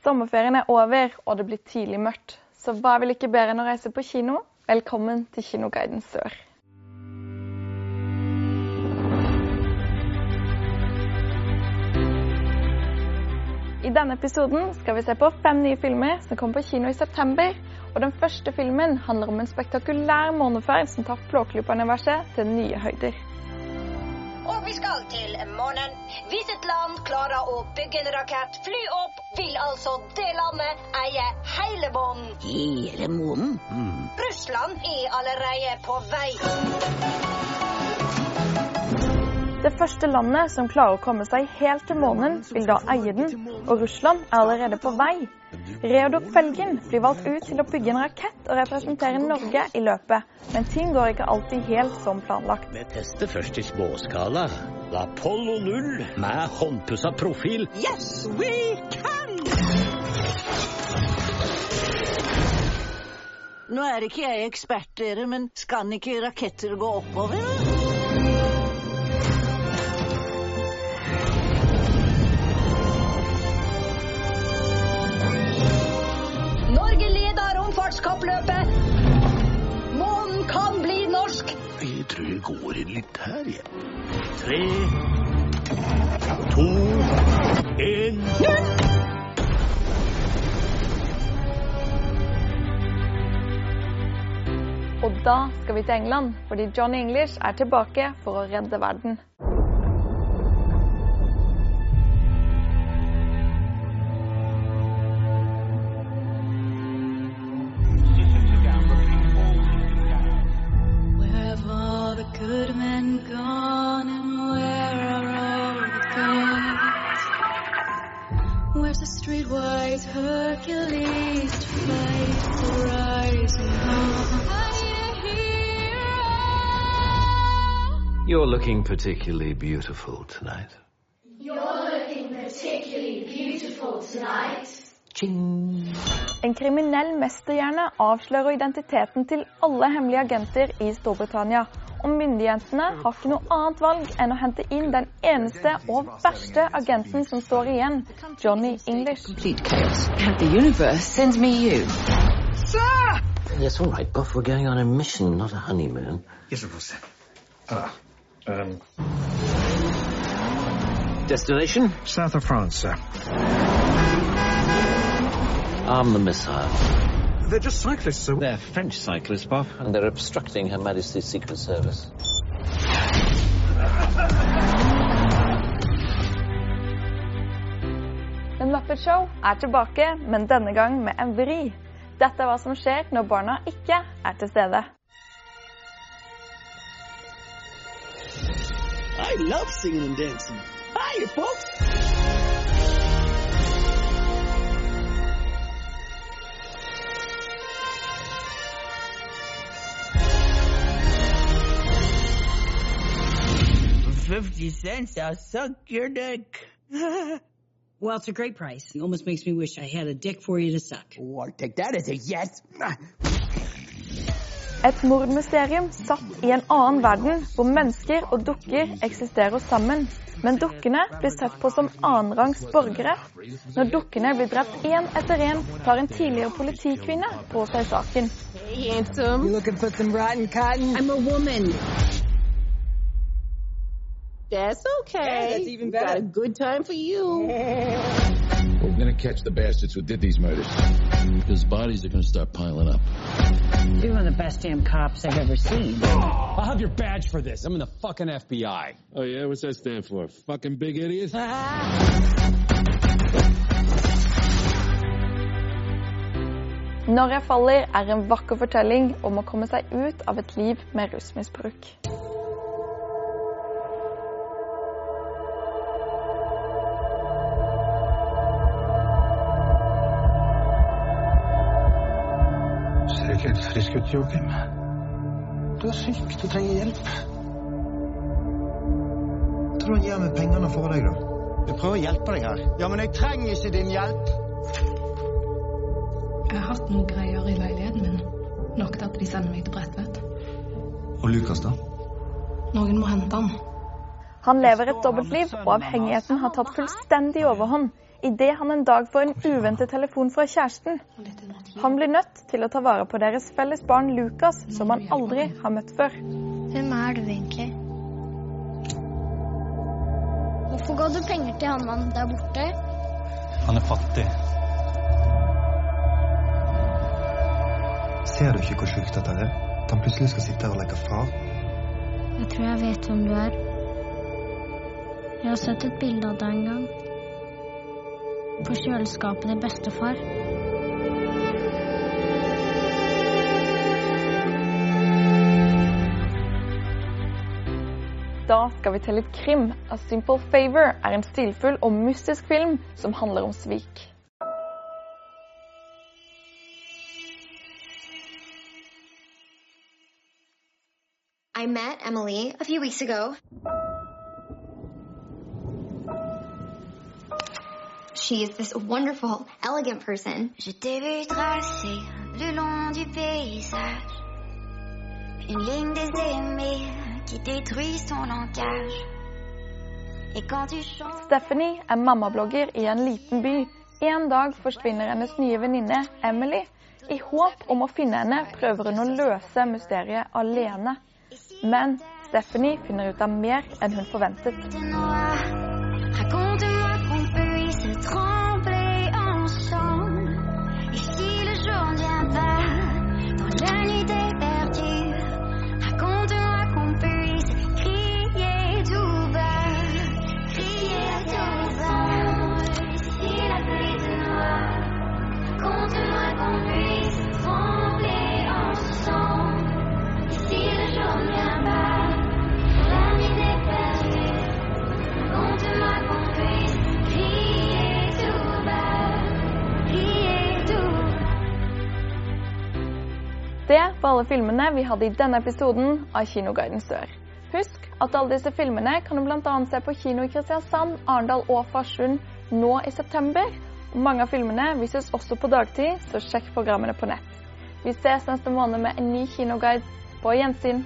Sommerferien er over, og det blir tidlig mørkt. Så hva vil ikke bedre enn å reise på kino? Velkommen til Kinoguiden Sør. I denne episoden skal vi se på fem nye filmer som kommer på kino i september. Og den første filmen handler om en spektakulær måneferd som tar Flåklypa-universet til nye høyder. Og vi skal til månen. Hvis et land klarer å bygge en rakett, fly opp, vil altså det landet eie hele månen. Hele månen? Russland er allerede på vei. Det første landet som klarer å komme seg helt til månen, vil da eie den, og Russland er allerede på vei. Reodor Felgen blir valgt ut til å bygge en rakett og representere Norge i løpet, men ting går ikke alltid helt som planlagt. Vi tester først i småskala. Apollo 0 med håndpussa profil. Yes, we can! Nå er ikke jeg ekspert, dere, men skal ikke raketter gå oppover? Går inn litt her, jeg. Tre, to, én Og da skal vi til England, fordi Johnny English er tilbake for å redde verden. Good men gone and where are all the gods? Where's the streetwise Hercules to fight the rising dawn? I need a hero. You're looking particularly beautiful tonight. En kriminell mesterhjerne avslører identiteten til alle hemmelige agenter i Storbritannia. Og myndighetene har ikke noe annet valg enn å hente inn den eneste og verste agenten som står igjen, Johnny English. complete. The universe sends me you. Yes, all right, Buff, we're going on a mission, not a honeymoon. Yes, of course. Ah, um, Destination? south of France, sir. Arm the missile. They're just cyclists, sir. They're French cyclists, Bob. And they're obstructing Her Majesty's Secret Service. The Muppet Show er tilbake, men denne gang med en vri. Dette er hva som skjer når barna ikke er til stede. I love singing and dancing. Hiya, folks. Fifty cents, I'll suck your dick. Well, it's a great price. It almost makes me wish I had a dick for you to suck. Oh, I'll take that as a yes. Et mordmysterium satt i en annen verden, hvor mennesker og dukker eksisterer sammen. Men dukkene blir sett på som annenrangs borgere. Når dukkene blir drept én etter én, tar en tidligere politikvinne på seg saken. You That's okay. that's even better. Got a good time for you. We're gonna catch the bastards who did these murders. Because bodies are gonna start piling up. You're one of the best damn cops I've ever seen. I'll have your badge for this. I'm in the fucking FBI. Oh yeah, what's that stand for? Fucking big idiot? Når jeg faller er en vakker fortelling om å komme seg ut av et liv med rusmisbruk. Frisk ut, Joakim. Du er syk, du trenger hjelp. Tror du han gir meg pengene for deg, da? Jeg prøver å hjelpe deg her. Ja, men jeg trenger ikke din hjelp. Jeg har hatt noen greier i leiligheten min. Nok til at de sender meg til Bredtvet. Og Lukas, da? Noen må hente han. Han lever et dobbeltliv, og avhengigheten har tatt fullstendig overhånd. Idet han en dag får en uventet telefon fra kjæresten. Han blir nødt til å ta vare på deres felles barn Lukas, som han aldri har møtt før. Hvem er du egentlig? Hvorfor ga du penger til han mannen der borte? Han er fattig. Ser du ikke hvor sjukt dette er? At han plutselig skal sitte her og leke far? Jeg tror jeg vet hvem du er. Jeg har sett et bilde av deg en gang. På kjøleskapet til bestefar. Da skal vi til litt krim. A Simple Favor er en stilfull og mystisk film som handler om svik. I met Emily a few weeks ago. She is this wonderful, elegant person. Je t'ai vu tracer le long du paysage une ligne des aimés qui détruit son langage. Et quand tu chantes Stephanie er mammablogger i en liten by. En dag forsvinner hennes nye venninne Emily. I håp om å finne henne prøver hun å løse mysteriet alene. Men Stephanie finner ut av mer enn hun forventet. Det var alle filmene vi hadde i denne episoden av Kinoguiden Sør. Husk at alle disse filmene kan du bl.a. se på kino i Kristiansand, Arendal og Farsund nå i september. Mange av filmene vises også på dagtid, så sjekk programmene på nett. Vi ses neste måned med en ny kinoguide. På gjensyn.